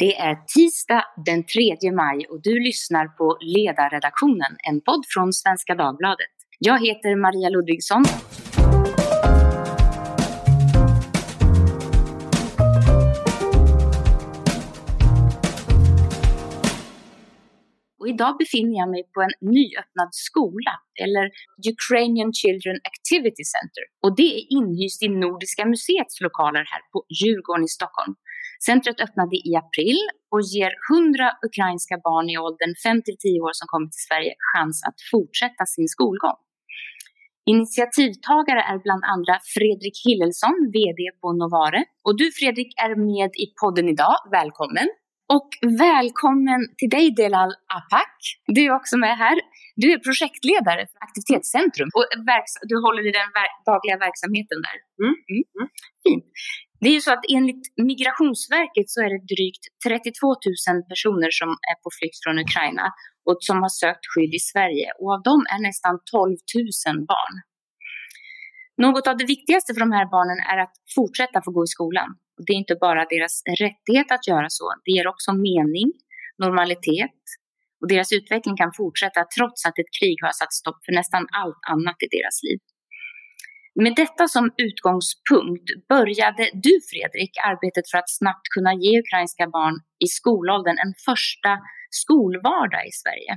Det är tisdag den 3 maj och du lyssnar på Ledarredaktionen, en podd från Svenska Dagbladet. Jag heter Maria Ludvigsson. Och idag befinner jag mig på en nyöppnad skola, eller Ukrainian Children Activity Center. Och det är inhyst i Nordiska museets lokaler här på Djurgården i Stockholm. Centret öppnade i april och ger 100 ukrainska barn i åldern 5-10 år som kommer till Sverige chans att fortsätta sin skolgång. Initiativtagare är bland andra Fredrik Hillelsson, VD på Novare. Och du Fredrik är med i podden idag. Välkommen! Och välkommen till dig Delal Apak. Du är också med här. Du är projektledare för Aktivitetscentrum och du håller i den dagliga verksamheten där. Mm. Mm. Mm. Fint. Det är ju så att enligt Migrationsverket så är det drygt 32 000 personer som är på flykt från Ukraina och som har sökt skydd i Sverige och av dem är nästan 12 000 barn. Något av det viktigaste för de här barnen är att fortsätta få gå i skolan. Det är inte bara deras rättighet att göra så, det ger också mening, normalitet och deras utveckling kan fortsätta trots att ett krig har satt stopp för nästan allt annat i deras liv. Med detta som utgångspunkt började du Fredrik arbetet för att snabbt kunna ge ukrainska barn i skolåldern en första skolvardag i Sverige.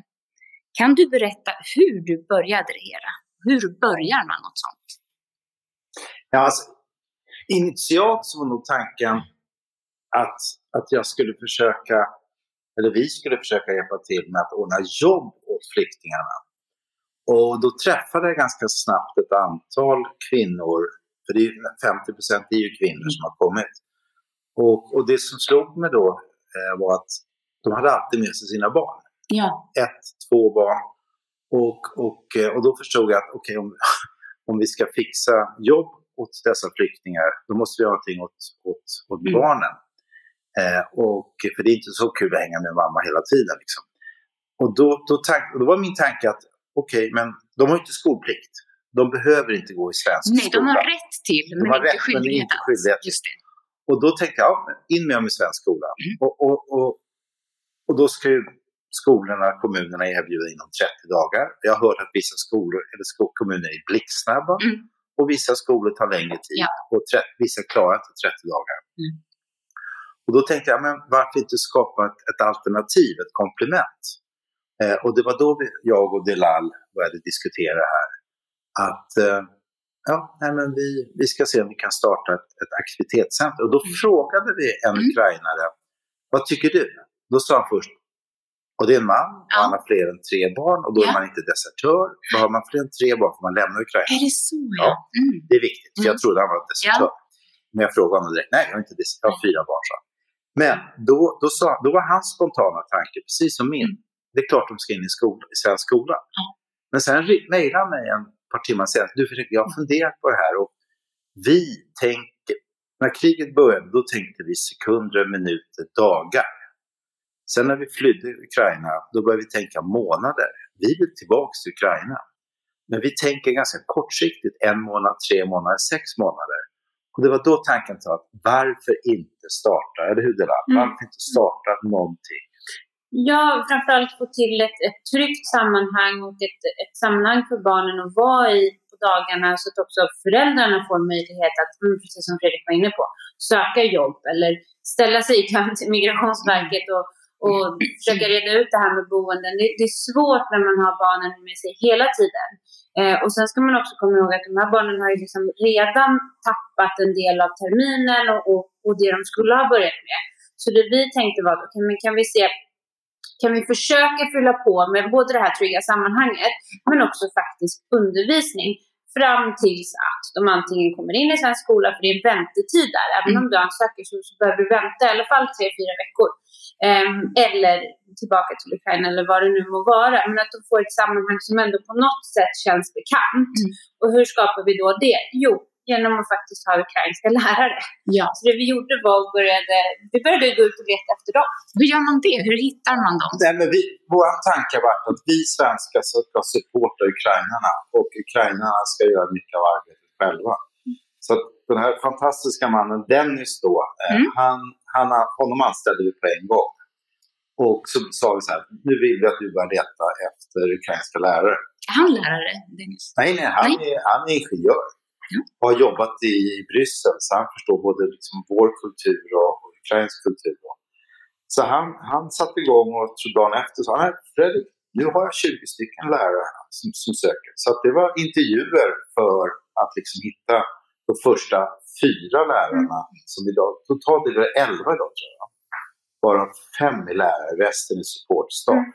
Kan du berätta hur du började det hela? Hur börjar man något sånt? Ja, alltså, initialt så var nog tanken att, att jag skulle försöka, eller vi skulle försöka hjälpa till med att ordna jobb åt flyktingarna. Och då träffade jag ganska snabbt ett antal kvinnor, för det är 50 procent är ju kvinnor som har kommit. Och, och det som slog mig då eh, var att de hade alltid med sig sina barn. Ja. Ett, två barn. Och, och, eh, och då förstod jag att okay, om, om vi ska fixa jobb åt dessa flyktingar, då måste vi göra någonting åt, åt, åt mm. barnen. Eh, och, för det är inte så kul att hänga med mamma hela tiden. Liksom. Och då, då, tank, då var min tanke att okej, okay, men de har inte skolplikt. De behöver inte gå i svensk Nej, skola. Nej, de har rätt till, men, inte, rätt, skyldighet men inte skyldighet. Just det. Och då tänkte jag, ja, in med dem i svensk skola. Mm. Och, och, och, och då ska ju skolorna, kommunerna erbjuda inom 30 dagar. Jag har hört att vissa skolor, eller skol, kommuner är blixtsnabba mm. och vissa skolor tar längre tid. Ja. Och vissa klarar inte 30 dagar. Mm. Och då tänkte jag, men varför inte skapa ett, ett alternativ, ett komplement? Eh, och det var då vi, jag och Delal började diskutera här att eh, ja, nej, men vi, vi ska se om vi kan starta ett, ett aktivitetscenter. Och då mm. frågade vi en mm. ukrainare, vad tycker du? Då sa han först, och det är en man och ja. han har fler än tre barn och då ja. är man inte desertör. För har man fler än tre barn får man lämna Ukraina. Är det så? Ja, mm. det är viktigt. För jag mm. trodde han var desertör. Ja. Men jag frågade honom direkt, nej jag har inte desertör, jag har fyra barn. Så. Men då, då, sa, då var hans spontana tanke, precis som min, mm. Det är klart de ska in i, skola, i svensk skola. Men sen mejlade han mig en par timmar senare, du jag har funderat på det här och vi tänker, när kriget började då tänkte vi sekunder, minuter, dagar. Sen när vi flydde Ukraina, då började vi tänka månader. Vi vill tillbaka till Ukraina. Men vi tänker ganska kortsiktigt, en månad, tre månader, sex månader. Och det var då tanken tog att varför inte starta, eller hur det var? Mm. Varför inte starta någonting? Ja, framförallt få till ett, ett tryggt sammanhang och ett, ett sammanhang för barnen att vara i på dagarna så att också föräldrarna får möjlighet att, mm, precis som Fredrik var inne på, söka jobb eller ställa sig i kön till Migrationsverket och, och försöka reda ut det här med boenden. Det, det, är svårt när man har barnen med sig hela tiden. Eh, och sen ska man också komma ihåg att de här barnen har ju liksom redan tappat en del av terminen och, och, och det de skulle ha börjat med. Så det vi tänkte var, okay, men kan vi se kan vi försöka fylla på med både det här trygga sammanhanget men också faktisk undervisning fram tills att de antingen kommer in i svensk skola, för det är väntetid där. Även mm. om du ansöker så, så behöver du vänta i alla fall tre, fyra veckor. Um, eller tillbaka till Ukraina eller vad det nu må vara. Men att de får ett sammanhang som ändå på något sätt känns bekant. Mm. Och hur skapar vi då det? Jo, genom att faktiskt ha ukrainska lärare. Ja. Så det vi gjorde var att började, vi började gå ut och leta efter dem. Hur gör man det? Hur hittar man dem? Nej, men vi, vår tanke har varit att vi svenskar ska supporta ukrainarna och ukrainarna ska göra mycket av arbetet själva. Så att den här fantastiska mannen Dennis då, eh, Mm. han, han, honom anställde vi på en gång. Och så sa vi så här, nu vill vi att du börjar leta efter ukrainska lärare. Är han lärare, Dennis? Nej, nej, han, Nej. Är, han är ingenjör. Och har jobbat i, i Bryssel så han förstår både liksom vår kultur och, och ukrainsk kultur. Så han, han satte igång och dagen efter sa han, "Nej, Fredrik, nu har jag 20 stycken lärare som, som söker. Så det var intervjuer för att liksom hitta de första fyra lärarna som idag, totalt är det 11 idag tror jag. Bara fem är lärare, resten är supportstaff. Mm.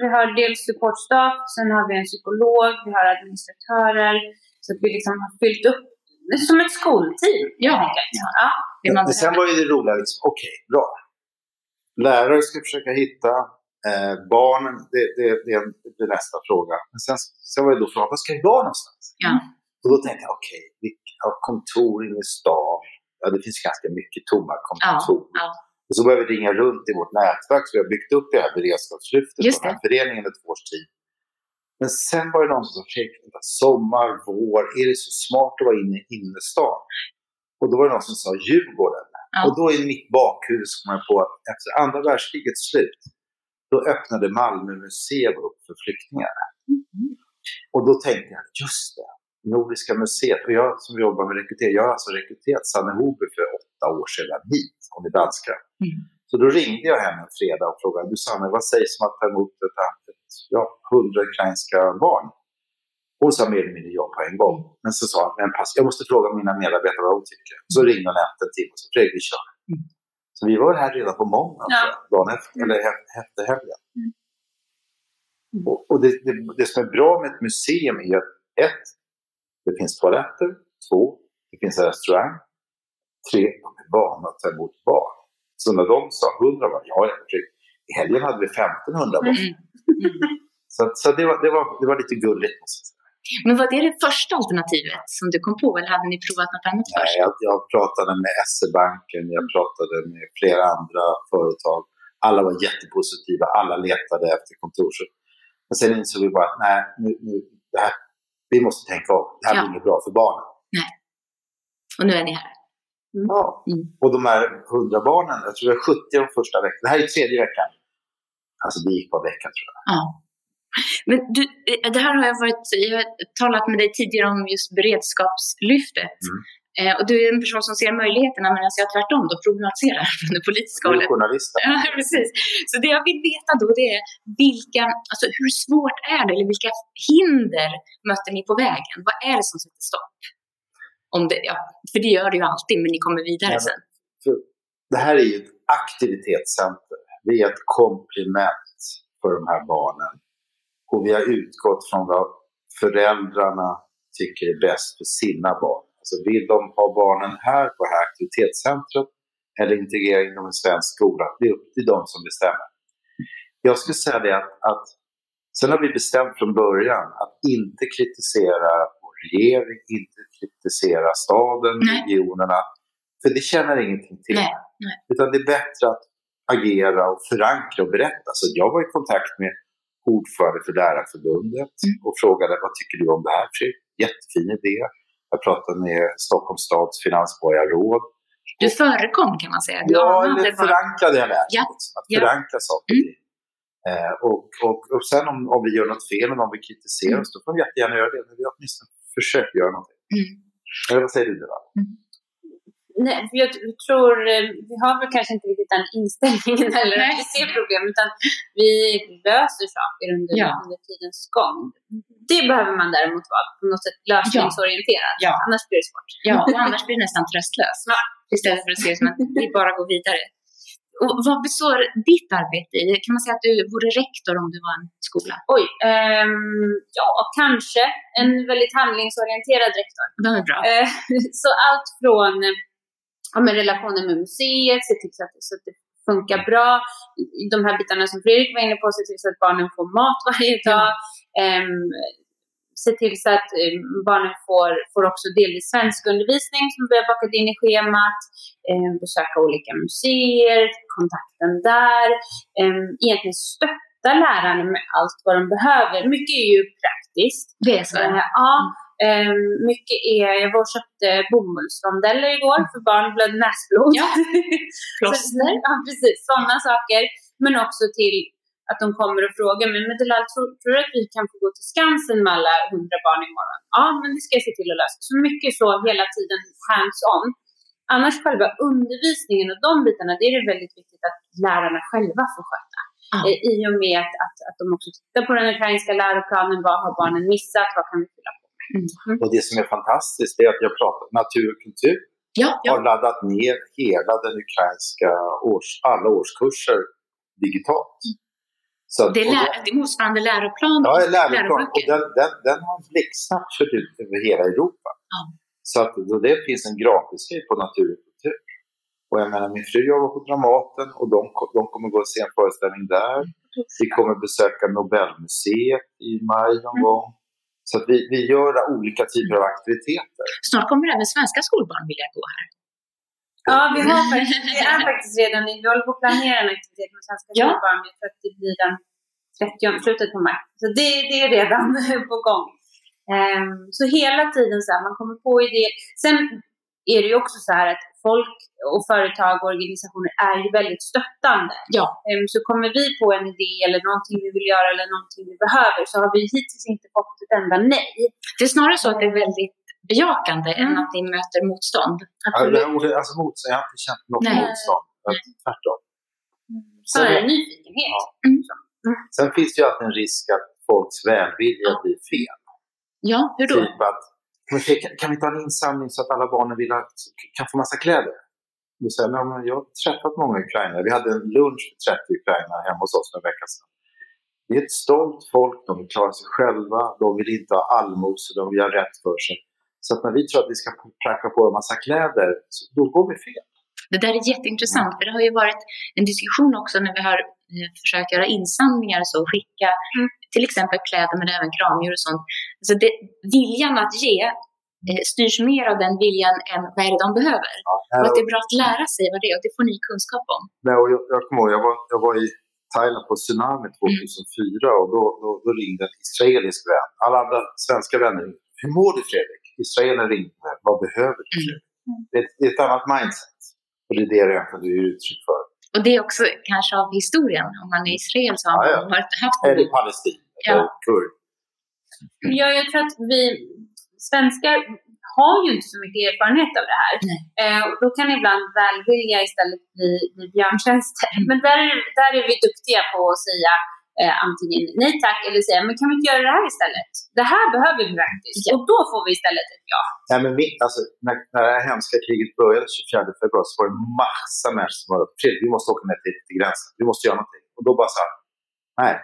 Vi har dels supportstaff, sen har vi en psykolog, vi har administratörer. Så att vi liksom har fyllt upp som ett skolteam. Ja. helt enkelt. ja. Det man Men sen var ju det roliga, liksom, okej, bra. Lärare ska försöka hitta, eh, barnen, det, det, det, är, det är nästa fråga. Men sen, sen var det då frågan, var ska vi vara någonstans? Ja. Och då tänkte jag, okej, vi har kontor inne i stan. Ja, det finns ganska mycket tomma kontor. Ja, ja. Och så började vi ringa runt i vårt nätverk, så vi har byggt upp det här beredskapslyftet den här föreningen ett års tid. Men sen var det någon som sa, sommar, vår, är det så smart att vara inne i innerstan? Och då var det någon som sa Djurgården. Ja. Och då i mitt bakhuvud så kom jag på att efter andra världskrigets slut, då öppnade Malmö museum upp för flyktingar. Mm. Och då tänkte jag, just det, Nordiska museet. Och jag som jobbar med rekrytering, jag har alltså rekryterat Sanne Hobe för åtta år sedan hit, hon är danska. Mm. Så då ringde jag henne en fredag och frågade, du Sanne, vad sägs om att ta emot ett, ja, hundra ukrainska barn? Hon sa mer eller mindre ja på en gång. Men så sa hon, men pass, jag måste fråga mina medarbetare vad de tycker. Så ringde hon efter en timme och sa, Fredrik, vi kör. Mm. Så vi var här redan på måndagen, Ja. jag, dagen efter, eller he- efter helgen. Mm. Och, och det, det, det som är bra med ett museum är att ett, det finns toaletter. Två, det finns en restaurang. Tre, de är vana att ta emot barn. Så när de sa 100 barn, ja, ja, Fredrik, i helgen hade vi 1500 barn. Mm. Mm. Så, så det, var, det, var, det var lite gulligt. Men var det det första alternativet som du kom på eller hade ni provat något annat Nej, först? jag, jag pratade med SE-banken, jag pratade med flera andra företag. Alla var jättepositiva, alla letade efter kontor. Men sen insåg vi bara att nej, nu, nu, det här, vi måste tänka om. Det här Ja. blir inget bra för barnen. Och nu är ni här. Ja. Mm. Och de här 100 barnen, jag tror det är 70 de första veckan. Det här är tredje veckan. Alltså det gick på veckan tror jag. Ja. Men du, eh, det här har jag varit, jag har talat med dig tidigare om just beredskapslyftet. Mm. Eh, och du är en person som ser möjligheterna medan jag tvärtom då problematiserar från det politiska Du är hållet. journalist. Ja, precis. Så det jag vill veta då det är vilka, alltså hur svårt är det eller vilka hinder möter ni på vägen? Vad är det som sätter stopp? Om det, ja, för det gör det ju alltid, men ni kommer vidare Ja, sen. Det här är ju ett aktivitetscenter. Vi är ett komplement för de här barnen. Och vi har utgått från vad föräldrarna tycker är bäst för sina barn. Alltså vill de ha barnen här på det här aktivitetscentret eller integrera in dem i svensk skola? Det är upp till dem som bestämmer. Jag skulle säga det att, att sen har vi bestämt från början att inte kritisera vår regering, inte kritisera staden, Nej. regionerna. För det tjänar ingenting till. Nej, nej. Utan det är bättre att agera och förankra och berätta. Så jag var i kontakt med ordförande för Lärarförbundet Mm. och frågade vad tycker du om det här Fredrik? Jättefin idé. Jag pratade med Stockholms stads finansborgarråd. Du förekom kan man säga. Du Ja, eller förankrade jag lärt Ja, liksom, Att ja. förankra saker. Mm. Eh, och, och, och sen om, om vi gör något fel eller om vi kritiserar Mm. oss, då får vi jättegärna göra det. Men vi har åtminstone försökt göra någonting. Mm. Eller vad säger du Deva? Nej, jag tror, eh, vi har väl kanske inte riktigt den inställningen eller Nej. att vi ser problem, utan vi löser saker under, Ja. under tidens gång. Det behöver man däremot vara på något sätt lösningsorienterad, Ja. annars blir det svårt. Ja, och annars blir det nästan tröstlöst. Ja. Istället för att se det som att vi bara går vidare. Och vad består ditt arbete i? Kan man säga att du vore rektor om du var en skola? Oj, ehm, ja kanske en väldigt handlingsorienterad rektor. Det är bra. Eh, så allt från eh, ja, men relationen med museet, se till så att, så att det funkar bra. De här bitarna som Fredrik var inne på, se till så att barnen får mat varje dag. Ehm, se till så att eh, barnen får, får också delvis svenskundervisning som vi har bakat in i schemat. Eh, besöka olika museer, kontakten där. Eh, egentligen stötta lärarna med allt vad de behöver. Mycket är ju praktiskt. Det är så. Eh, ja, Eh, mycket är, jag var och köpte bomullsrondeller igår för barn blödde näsblod. Ja. Plåster. ja, precis. Sådana saker. Men också till att de kommer och frågar mig, men Delal, tror, tror du att vi kan få gå till Skansen med alla hundra barn imorgon? Ja, men det ska jag se till att lösa. Så mycket så hela tiden hands-on. Annars själva undervisningen och de bitarna, det är det väldigt viktigt att lärarna själva får sköta. Ja. Eh, I och med att, att, att de också tittar på den ukrainska läroplanen, vad har barnen missat, vad kan vi fylla? Mm. Och det som är fantastiskt är att jag pratar natur och kultur Ja, ja. har laddat ner hela den ukrainska års, alla årskurser digitalt. Så att- Det är, lä- då- det motsvarande läroplan Ja, läroplan. Och den, den, den har blixtsnabbt kört ut över hela Europa. Ja. Så att det finns en gratisgrej på natur och kultur. Och jag menar, min fru jobbar på Dramaten och de, de kommer gå och se en föreställning där. Vi kommer besöka Nobelmuseet i maj någon Mm. gång. Så att vi, vi gör olika typer av aktiviteter. Snart kommer även svenska skolbarn vilja gå här. Ja, vi, har faktiskt, vi är faktiskt redan i, vi håller på att planera en aktivitet med Svenska Ja. skolbarn. Jag tror att det blir den 30, slutet på maj. Så det, det är redan på gång. Ehm, så hela tiden så här, man kommer på idéer. Sen är det ju också så här att folk och företag och organisationer är ju väldigt stöttande. Ja. Ehm, så kommer vi på en idé eller någonting vi vill göra eller någonting vi behöver så har vi hittills inte fått ett enda nej. Det är snarare så att det är väldigt bejakande än Mm. att ni möter motstånd. Ja, det är ordet- Alltså motstånd, jag har inte känt något Nej. motstånd. Tvärtom. Snarare Sen, nyfikenhet. Ja. Mm. sen finns det ju alltid en risk att folks välvilja blir fel. Ja, hur då? Typ att, men kan, kan vi ta en insamling så att alla barnen vill ha, kan få massa kläder? Då säger jag, men jag har träffat många ukrainare. Vi hade en lunch med 30 ukrainare hemma hos oss för en vecka sedan. Det är ett stolt folk, de vill klara sig själva, de vill inte ha allmosor, de vill ha rätt för sig. Så att när vi tror att vi ska pracka på en massa kläder, då går vi fel. Det där är jätteintressant, för det har ju varit en diskussion också när vi har försökt göra insamlingar så, skicka Mm. till exempel kläder men även kramdjur och sånt. Alltså det, viljan att ge eh, styrs mer av den viljan än vad är det de behöver. Ja, Och att det är bra att lära sig vad det är och det får ni kunskap om. Nej, och jag, jag kommer ihåg, jag var, jag var i Thailand på tsunami 2004 och då, då, då ringde en israelisk vän. Alla andra svenska vänner ringde. Hur mår du Fredrik? Israelen ringde. Vad behöver du Fredrik? Det, är, ett- det är ett annat mindset. Och det är det egentligen du ger uttryck för. Och det är också kanske av historien. Om man är Israel så har Ja, ja. man varit, haft Eller Palestina, Ja. eller kurd. Ja, jag tror att vi svenskar har ju inte så mycket erfarenhet av det här. Eh, och då kan ibland välvilja istället bli, bli björntjänster. Men där är, där är vi duktiga på att säga eh, antingen nej tack eller säga men kan vi inte göra det här istället? Det här behöver vi faktiskt. Och då får vi istället ett ja. Nej, men mitt, alltså, när, när det här hemska kriget började 24 februari så var det massa människor som var Fredrik, vi måste åka ner till, till gränsen. Vi måste göra någonting. Och då bara så här, nej,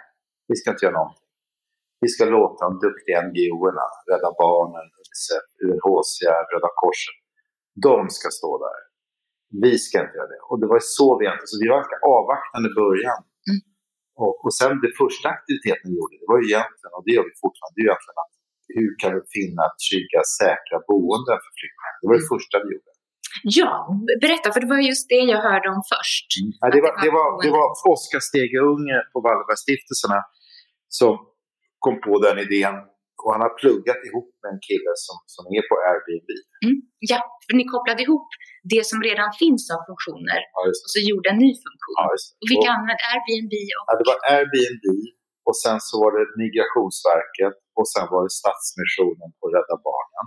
vi ska inte göra någonting. Vi ska låta de duktiga NGO-erna, Rädda Barnen, UNICEF, UNHCR, Röda Korset, de ska stå där. Vi ska inte göra det. Och det var så vi egentligen, så vi var ganska avvaktande i början. Mm. Och, och sen det första aktiviteten vi gjorde, det var ju egentligen, och det gör vi fortfarande, det är ju egentligen att hur kan vi finna trygga, säkra boenden för flyktingar? Det var det första vi gjorde. Ja, berätta, för det var just det jag hörde om först. Ja, det, var, det, var det var Oskar Stege Unge på Wallenbergstiftelserna som kom på den idén. Och han har pluggat ihop med en kille som, som är på Airbnb. Mm. Ja, för ni kopplade ihop det som redan finns av funktioner Ja, och så gjorde en ny funktion. Ja. Och vilka använde Airbnb och... Ja, det var Airbnb och sen så var det Migrationsverket och sen var det Stadsmissionen och Rädda Barnen.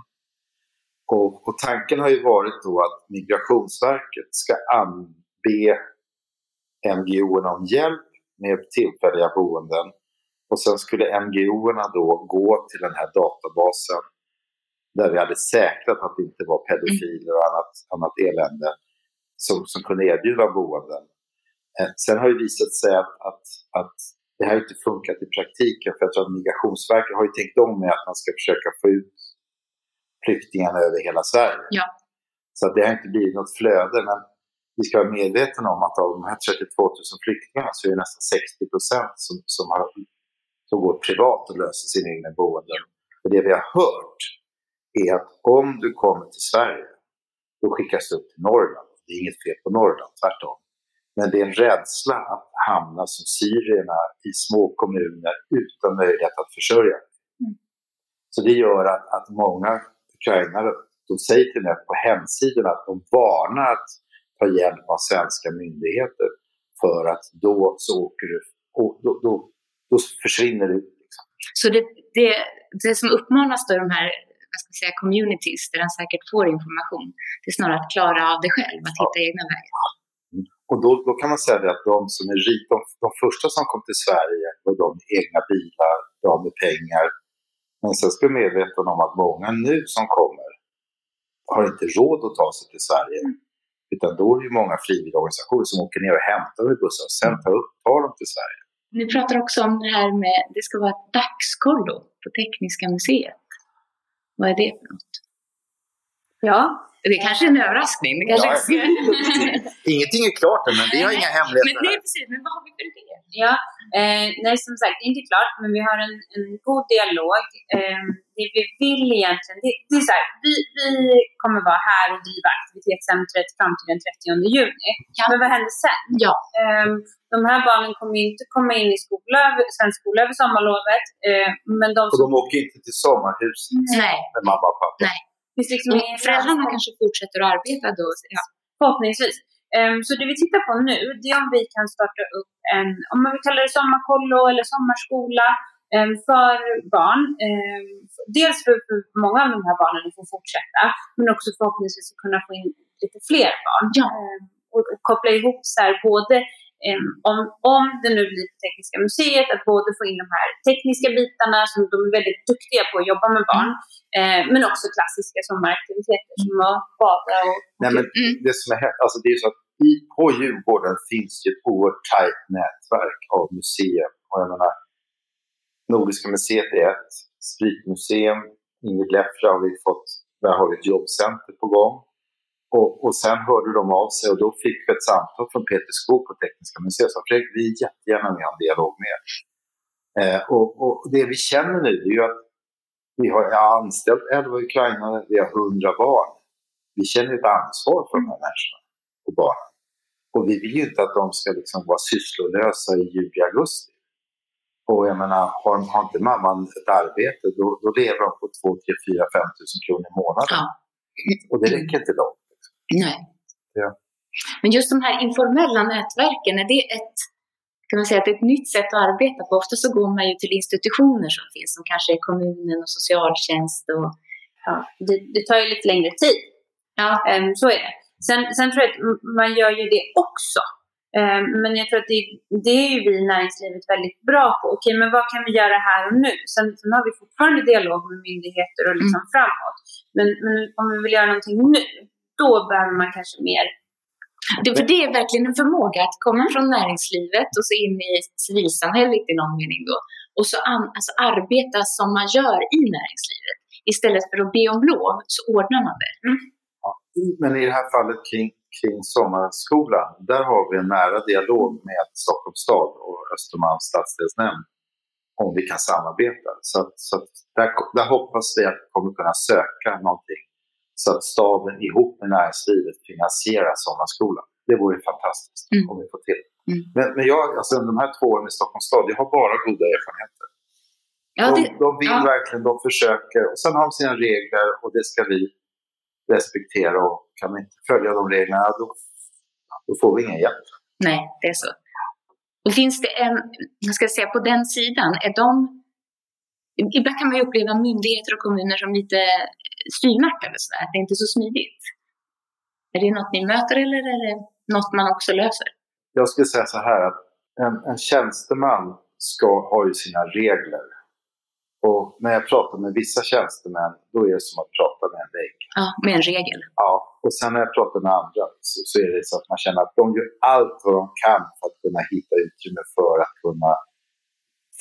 Och, och tanken har ju varit då att Migrationsverket ska anbe NGO-erna om hjälp med tillfälliga boenden. Och sen skulle NGO-erna då gå till den här databasen där vi hade säkrat att det inte var pedofiler och annat, annat elände som, som kunde erbjuda boenden. Eh, Sen har det visat sig att, att, att det här inte funkat i praktiken för jag tror att Migrationsverket har ju tänkt om med att man ska försöka få ut flyktingarna över hela Sverige. Ja. Så det har inte blivit något flöde men vi ska vara medvetna om att av de här 32 000 flyktingarna så är det nästan 60 procent som, som, har, som går privat och löser sina egna boenden. Och det vi har hört är att om du kommer till Sverige då skickas du upp till Norrland. Det är inget fel på Norrland, tvärtom. Men det är en rädsla att hamna som syrierna i små kommuner utan möjlighet att försörja. Mm. Så det gör att, att många ukrainare de säger till mig på hemsidan att de varnar att ta hjälp av svenska myndigheter för att då så åker du, och då, då, då försvinner du. Liksom. Så det, det, det som uppmanas då i de här vad ska jag säga, communities där han säkert får information, det är snarare att klara av det själv, att hitta egna vägar. Och då, då kan man säga att de som är rika, de, de första som kom till Sverige var de med egna bilar, de med pengar. Men sen ska vi vara medvetna om att många nu som kommer har inte råd att ta sig till Sverige. Utan då är det ju många frivilligorganisationer som åker ner och hämtar med bussar och sen tar, upp, tar dem till Sverige. Ni pratar också om det här med, det ska vara ett dagskollo på Tekniska museet. Vad är det för något? Ja. Det är kanske är en överraskning. Det kanske Ja, Ingenting är klart än, men vi har inga hemligheter. men, nej, precis, men vad har vi för idé? Ja, eh, nej som sagt, det är inte klart, men vi har en, en god dialog. Eh, det vi vill egentligen, det, det är så här, vi, vi kommer vara här och driva aktivitetscentret fram till den 30 juni. Ja. Men vad händer sen? Ja. Eh, de här barnen kommer inte komma in i skola, svensk skola över sommarlovet. Eh, men de Och de åker inte till sommarhus Nej. med mamma och pappa. Nej. Finns liksom ingen föräldrarna kanske fortsätter att arbeta då. Ja. Förhoppningsvis. Ehm, så det vi tittar på nu, det är om vi kan starta upp en, om man vill kalla det sommarkollo eller sommarskola ehm, för barn. Ehm, dels för, för många av de här barnen att få fortsätta, men också förhoppningsvis att kunna få in lite fler barn. Ja. Och, koppla ihop så här, både om, om det nu blir på Tekniska museet, att både få in de här tekniska bitarna som de är väldigt duktiga på att jobba med barn, eh, men också klassiska sommaraktiviteter som att bada och Nej, men Mm. det som är alltså det är så att i, på Djurgården finns ju ett oerhört tajt nätverk av museer. Och jag menar, Nordiska museet är ett, Spritmuseum, Ingrid Leffra har vi fått, där har vi ett jobbcenter på gång. Och, och sen hörde de av sig och då fick vi ett samtal från Peter Skog på Tekniska museet som Fredrik, vi är jättegärna med om dialog med er. eh, och, och det vi känner nu är ju att vi har anställt 11 ukrainare, vi har 100 barn. Vi känner ett ansvar för de här människorna och barnen. Och vi vill ju inte att de ska liksom vara sysslolösa i juli, augusti. Och jag menar, har, har inte mamman ett arbete, då, då lever de på 2, 3, 4, 5 tusen kronor i månaden. Ja. Och det räcker inte långt. Nej. Ja. Men just de här informella nätverken, är det ett, kan man säga, att det är ett nytt sätt att arbeta på? Ofta så går man ju till institutioner som finns, som kanske är kommunen och socialtjänst och ja, det, det tar ju lite längre tid. ja, Ehm, så är det. Sen, sen tror jag att man gör ju det också. Ehm, men jag tror att det, det är ju vi i näringslivet väldigt bra på. Okej, men vad kan vi göra här och nu? Sen, sen har vi fortfarande dialog med myndigheter och liksom framåt. Men, men om vi vill göra någonting nu, då behöver man kanske mer. det, för det är verkligen en förmåga att komma från näringslivet och så in i civilsamhället i någon mening då. Och så an, alltså arbeta som man gör i näringslivet. Istället för att be om lov så ordnar man det. Men i det här fallet kring, kring sommarskolan, där har vi en nära dialog med Stockholms stad och Östermalms stadsdelsnämnd om vi kan samarbeta. Så, att, så att där, där hoppas vi att vi kommer kunna söka någonting så att staden ihop med näringslivet finansierar sommarskolan. Det vore fantastiskt Mm. om vi får till. Mm. Men, men jag, alltså de här två åren i Stockholms stad, jag har bara goda erfarenheter. Ja, de, det, de vill ja. verkligen, de försöker. Och sen har de sina regler och det ska vi respektera. Och kan vi inte följa de reglerna, då, då får vi ingen hjälp. Nej, det är så. Och finns det en, jag ska säga på den sidan, är de... Ibland kan man ju uppleva myndigheter och kommuner som lite styvnackade sådär, att det inte är så smidigt. Är det något ni möter eller är det något man också löser? Jag skulle säga så här att en, en tjänsteman ska ha ju sina regler. Och när jag pratar med vissa tjänstemän, då är det som att prata med en vägg. Ja, med en regel. Ja, och sen när jag pratar med andra så, så är det så att man känner att de gör allt vad de kan för att kunna hitta utrymme för att kunna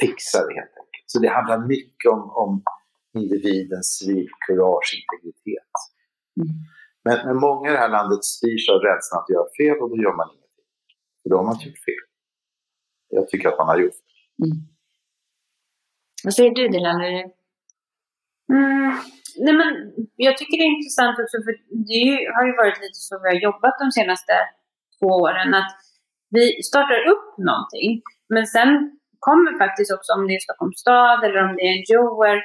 fixa det helt enkelt. Så det handlar mycket om, om individens civilkurage, integritet. Mm. Men, men många i det här landet styrs av rädslan att göra fel och då gör man ingenting. För då har man gjort fel. Jag tycker att man har gjort. Mm. Vad säger du Dilan? Mm, nej men, jag tycker det är intressant också för det har ju varit lite så vi har jobbat de senaste två åren att vi startar upp någonting men sen kommer faktiskt också om det är Stockholms stad eller om det är NGOer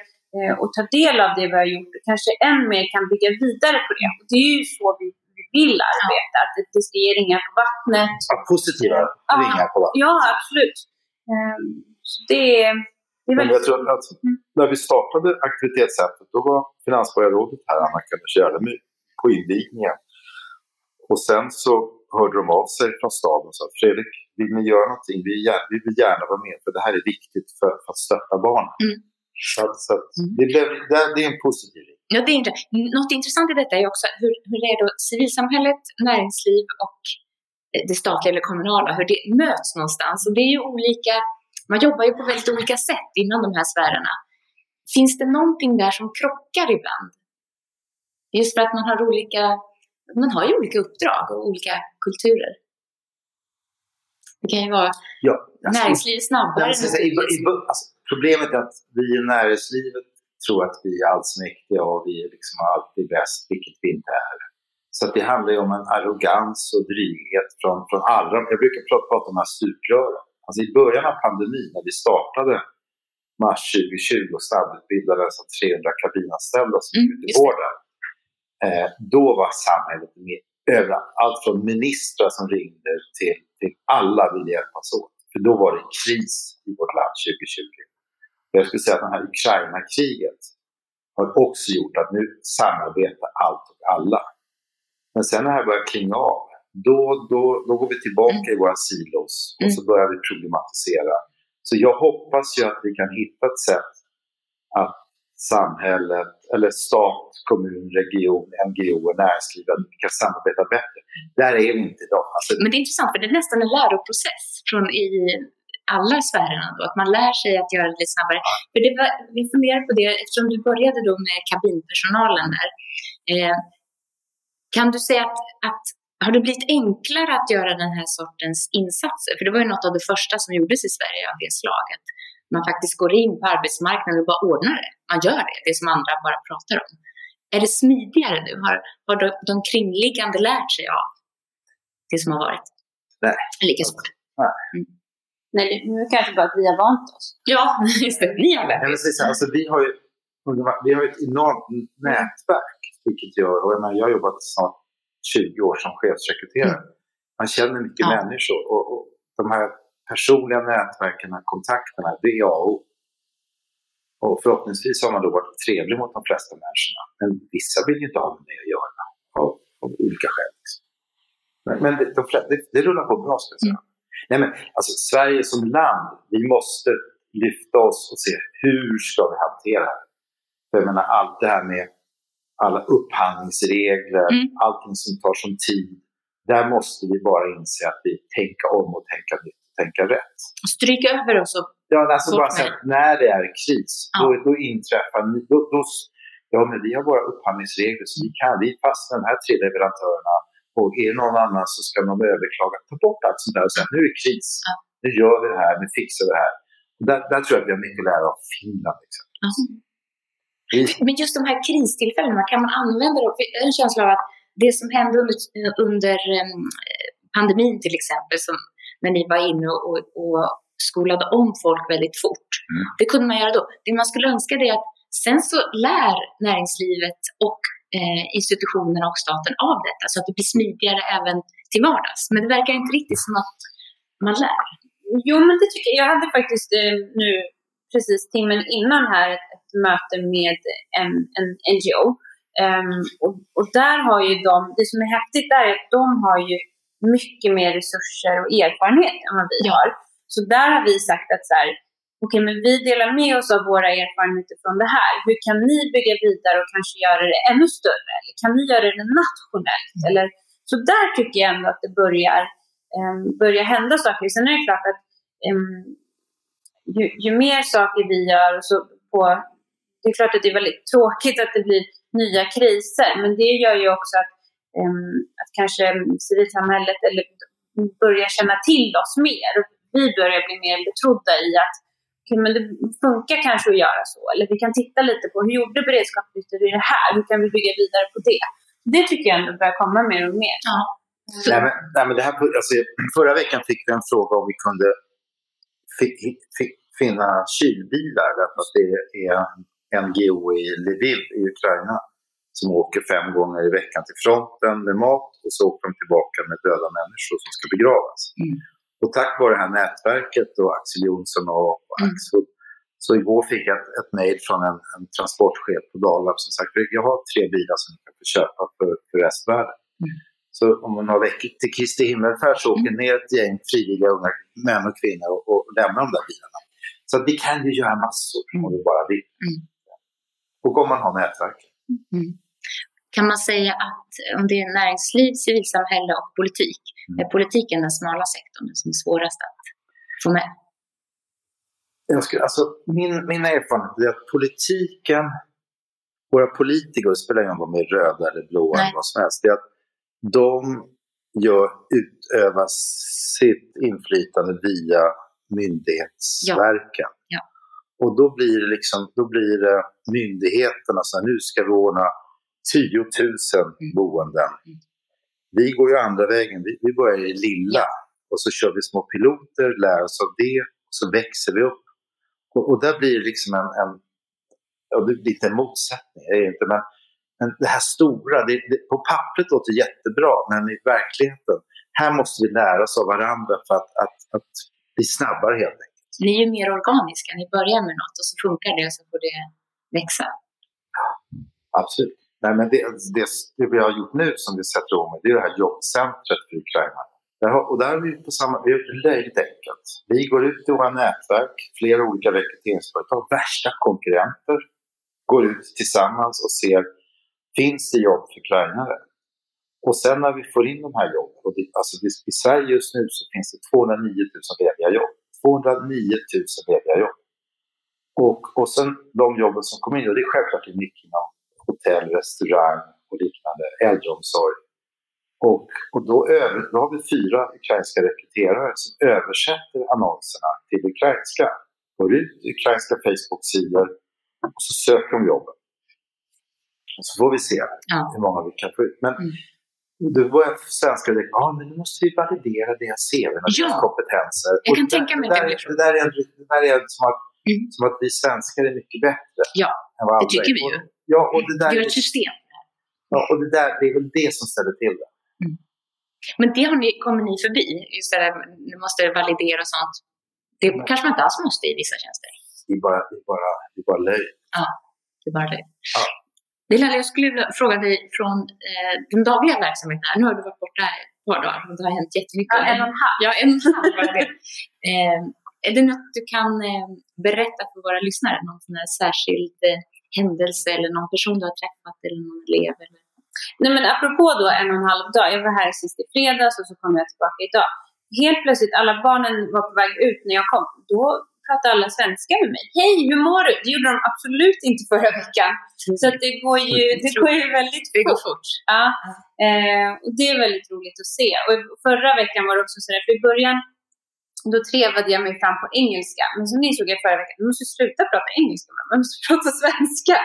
och ta del av det vi har gjort och kanske än mer kan bygga vidare på det. Och det är ju så vi, vi vill arbeta, att det, ska ge ringar på vattnet. Ja, positiva Ja. ringar på vattnet. Ja, absolut. Eh, så det, det är Men väldigt jag tror att Mm. när vi startade aktivitetscentret, då var Finansborgarrådet här, Anna-Kalle Kärlemy, på invigningen. Och sen så hörde de av sig från staden och sa Fredrik, vill ni göra någonting? Vi, vill gärna, vi vill gärna vara med, för det här är viktigt för, för att stötta barnen. Mm. Så, så Mm. det, blev, det, är en positiv ring. Ja, det är inte, något intressant i detta är också hur, hur det är då civilsamhället, näringsliv och eh, det statliga eller kommunala, hur det möts någonstans. Och det är ju olika, man jobbar ju på väldigt olika sätt inom de här sfärerna. Finns det någonting där som krockar ibland? Just för att man har olika, man har ju olika uppdrag och olika kulturer. Det kan ju vara Ja, alltså, näringsliv snabbare. Ja, men så- problemet är att vi i näringslivet tror att vi är allsmäktiga och vi är liksom alltid bäst, vilket vi inte är. Så att det handlar ju om en arrogans och dryghet från, från alla. Jag brukar prata, om de här stuprören. Alltså i början av pandemin, när vi startade mars 2020 och snabbutbildade nästan 300 kabinanställda som Mm, gick ut i vården. Eh, då var samhället med överallt. Allt från ministrar som ringde till, till alla ville hjälpas åt. För då var det kris i vårt land 2020. Jag skulle säga att det här Ukraina-kriget har också gjort att nu samarbetar allt och alla. Men sen när det här börjar klinga av, då, då, då går vi tillbaka i våra silos och så börjar vi problematisera. Så jag hoppas ju att vi kan hitta ett sätt att samhället, eller stat, kommun, region, NGO och näringsliv, att vi kan samarbeta bättre. Där är vi inte idag. Alltså, Men det är intressant, för det är nästan en läroprocess från i alla sfärerna då, att man lär sig att göra det lite snabbare. För det var, vi funderar på det, eftersom du började då med kabinpersonalen där. Eh, kan du säga att, att har det blivit enklare att göra den här sortens insatser? För det var ju något av det första som gjordes i Sverige av det slaget. Man faktiskt går in på arbetsmarknaden och bara ordnar det. Man gör det, det som andra bara pratar om. Är det smidigare nu? Har, har de, de kringliggande lärt sig av det som har varit? Nej. Lika svårt. Nej, det- nu kanske bara att vi har vant oss. Ja, just det. Ni har lärt Nej, er. alltså, vi, har ju, vi har ju ett enormt nätverk, vilket gör, och jag, menar, jag har jobbat snart 20 år som chefsrekryterare. Man känner mycket Ja. människor och, och de här personliga nätverken, kontakterna, det är A och. Och förhoppningsvis har man då varit trevlig mot de flesta människorna. Men vissa vill ju inte ha med det att göra av, av olika skäl. liksom. Men, men det, de, det, det rullar på bra ska jag säga. Nej, men, alltså, Sverige som land, vi måste lyfta oss och se hur ska vi hantera det. För jag menar allt det här med alla upphandlingsregler, Mm. allting som tar som tid. Där måste vi bara inse att vi tänker om och tänka nytt och tänka rätt. Stryka över och så. Ja, alltså Så bara så att när det är kris, Ja. då, då inträffar... Då, då, ja, men vi har våra upphandlingsregler så vi kan, vi fastnar de här tre leverantörerna och är det någon annan så ska de överklaga. Ta bort allt sånt där och säga nu är det kris. Ja. Nu gör vi det här, nu fixar vi det här. Där, där tror jag att vi har mycket att lära av Finland. Ja. Vi- Men just de här kristillfällena, kan man använda dem? Jag har en känsla av att det som hände under, under em, pandemin till exempel, som när ni var inne och, och skolade om folk väldigt fort. Mm. Det kunde man göra då. Det man skulle önska det är att sen så lär näringslivet och eh, institutionerna och staten av detta så att det blir smidigare även till vardags. Men det verkar inte riktigt som att man lär. Jo, men det tycker jag. Jag hade faktiskt eh, nu precis timmen innan här ett, ett möte med en, en NGO. Ehm, och, och där har ju de, det som är häftigt där är att de har ju mycket mer resurser och erfarenhet än vad vi Ja. har. Så där har vi sagt att så här, okej, men vi delar med oss av våra erfarenheter från det här. Hur kan ni bygga vidare och kanske göra det ännu större? Eller kan ni göra det nationellt? Eller, så där tycker jag ändå att det börjar, um, börjar hända saker. Sen är det klart att em, ju, ju mer saker vi gör så på, det är klart att det är väldigt tråkigt att det blir nya kriser, men det gör ju också att, em, att kanske civilsamhället eller börjar känna till oss mer. Vi börjar bli mer betrodda i att okay, men det funkar kanske att göra så. Eller vi kan titta lite på hur gjorde beredskapslyftet i det här? Hur kan vi bygga vidare på det? Det tycker jag ändå börjar komma mer och mer. Nej, men, nej, men det här, alltså, förra veckan fick vi en fråga om vi kunde fi, fi, finna kylbilar därför att det är NGO i Lviv i Ukraina som åker fem gånger i veckan till fronten med mat och så åker de tillbaka med döda människor som ska begravas. Mm. Och tack vare det här nätverket och Axel Jonsson och, och Mm. Så igår fick jag ett, ett mejl från en, en transportchef på Dalab som sagt jag har tre bilar som ni kan få köpa för, för restvärlden. Mm. Så om några veckor till Kristi himmelfärd så åker ner ett gäng frivilliga unga män och kvinnor och, och lämnar de där bilarna. Så att vi kan ju göra massor om vi bara vill. Mm. Och om man har nätverk. Kan man säga att om det är näringsliv, civilsamhälle och politik, Mm. är politiken den smala sektorn som är svårast att få med? Jag skulle, alltså, min, min erfarenhet är att politiken, våra politiker, det spelar ingen roll om de är röda eller blåa eller vad som helst, det är att de gör, utövar sitt inflytande via myndighetsverken. Ja. Och då blir det liksom, då blir det myndigheterna som nu ska vi ordna 10 000 boenden. Mm. Vi går ju andra vägen, vi, vi börjar i lilla och så kör vi små piloter, lär oss av det, och så växer vi upp. Och, och där blir det liksom en, en ja, det blir lite en motsättning, är inte, men, men det här stora, det, det, på pappret låter jättebra, men i verkligheten, här måste vi lära oss av varandra för att, att, att bli snabbare helt enkelt. Ni är ju mer organiska, ni börjar med något och så funkar det och så får det växa. Absolut. Nej, men det, det, det vi har gjort nu som vi sätter om det är det här jobbcentret för Ukraina. Där har, och där är vi på samma, vi har gjort det löjligt enkelt. Vi går ut i våra nätverk, flera olika rekryteringsföretag, värsta konkurrenter, går ut tillsammans och ser, finns det jobb för ukrainare? Och sen när vi får in de här jobben, och det, alltså det, i Sverige just nu så finns det 209 000 lediga jobb. 209 000 lediga jobb. Och, och sen de jobben som kommer in, och det är självklart mycket inom hotell, restaurang och liknande, äldreomsorg. Och, och då, över, då har vi fyra ukrainska rekryterare som översätter annonserna till ukrainska. Går ut ukrainska Facebook-sidor och så söker de jobben. Och så får vi se Ja. hur många vi kan få ut. Men Mm. då börjar svenskar tänka, ja men nu måste vi validera deras CV och Ja. kompetenser. Jag Och kan där- tänka mig det där, det där är, det där är som, att, Mm. som att vi svenskar är mycket bättre. Ja, än vad Det tycker vi ju. Ja, och det där, Vi har ett system. ja, och det där det är väl det som ställer till det. Men det har ni, kommer ni förbi, just det där, ni måste validera och sånt. Det Nej. kanske man inte alls måste i vissa tjänster. Det är bara, det är bara, det är bara löjl. Det är bara det. Ja. Delala, jag skulle vilja fråga dig från eh, den dagliga verksamheten. här. Nu har du varit borta ett par dagar och det har hänt jättemycket. Ja, en och en halv. Ja, en och en halv var det. eh, är det något du kan eh, berätta för våra lyssnare? Någon sån här särskild eh, händelse eller någon person du har träffat eller någon elev? Eller? Nej men apropå då en och en halv dag. Jag var här sist i fredags och så kom jag tillbaka idag. Helt plötsligt, alla barnen var på väg ut när jag kom. Då pratade alla svenska med mig. Hej, hur mår du? Det gjorde de absolut inte förra veckan. Så att det går ju, det går ju väldigt Det går fort. fort. Ja, eh, och det är väldigt roligt att se. Och förra veckan var det också så där, för i början då trevade jag mig fram på engelska. Men så insåg jag förra veckan, du måste sluta prata engelska, man måste prata svenska.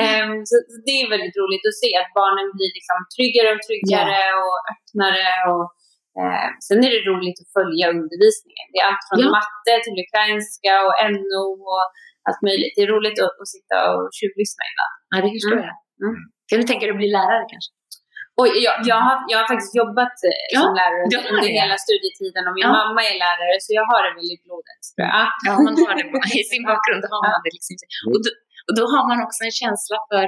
Ehm, så så det är väldigt roligt att se att barnen blir liksom tryggare och tryggare och öppnare. Och, eh, sen är det roligt att följa undervisningen. Det är allt från Ja. matte till ukrainska och NO och allt möjligt. Det är roligt att, att sitta och tjuvlyssna ibland. Ja, det förstår Mm. jag. Mm. Kan du tänka dig att bli lärare kanske? Och jag, jag, har, jag har faktiskt jobbat eh, Ja, som lärare under det. hela studietiden och min Ja. mamma är lärare så jag har det väl i blodet. tror jag. Ja, man har det i sin bakgrund. Har man det liksom. och, då, och då har man också en känsla för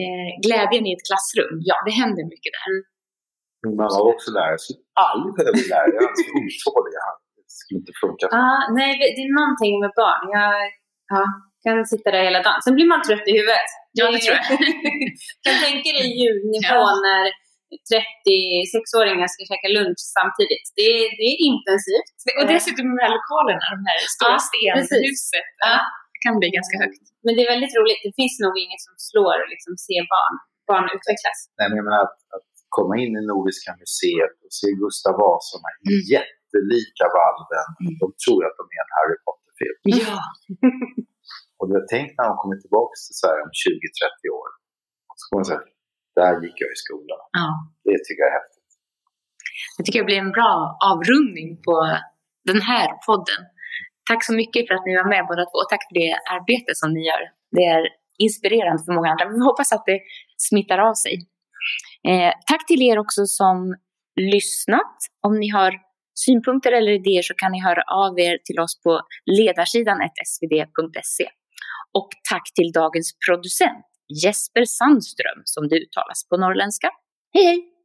eh, glädjen i ett klassrum. Ja, det händer mycket där. Min mamma var också lärare, skulle aldrig kunna bli lärare. Jag är för otålig. Det skulle inte funka. Ah, nej, det det är någonting med barn. Jag ja, kan sitta där hela dagen. Sen blir man trött i huvudet. Ja, det tror jag. kan tänka dig ljudnivå Ja. när 36-åringar ska käka lunch samtidigt. Det, är- det är intensivt. Och dessutom de här lokalerna, de här stora Ja, stenhuset. Ja, det kan bli ganska högt. Men det är väldigt roligt. Det finns nog inget som slår att liksom se barn, barn utvecklas. Nej, men jag menar att, att komma in i Nordiska museet och se Gustav Vasa, här Mm. jättelika valven. Mm. De tror att de är en Harry Potter-film. Ja. Och jag tänkt när de kommer tillbaka till Sverige om 20-30 år, så kommer de säga där gick jag i skolan. Ja. Det tycker jag är häftigt. Jag tycker det blir en bra avrundning på den här podden. Tack så mycket för att ni var med båda två och tack för det arbete som ni gör. Det är inspirerande för många andra. Vi hoppas att det smittar av sig. Eh, tack till er också som lyssnat. Om ni har synpunkter eller idéer så kan ni höra av er till oss på ledarsidan svd.se. Och tack till dagens producent Jesper Sandström som det uttalas på norrländska. Hej hej!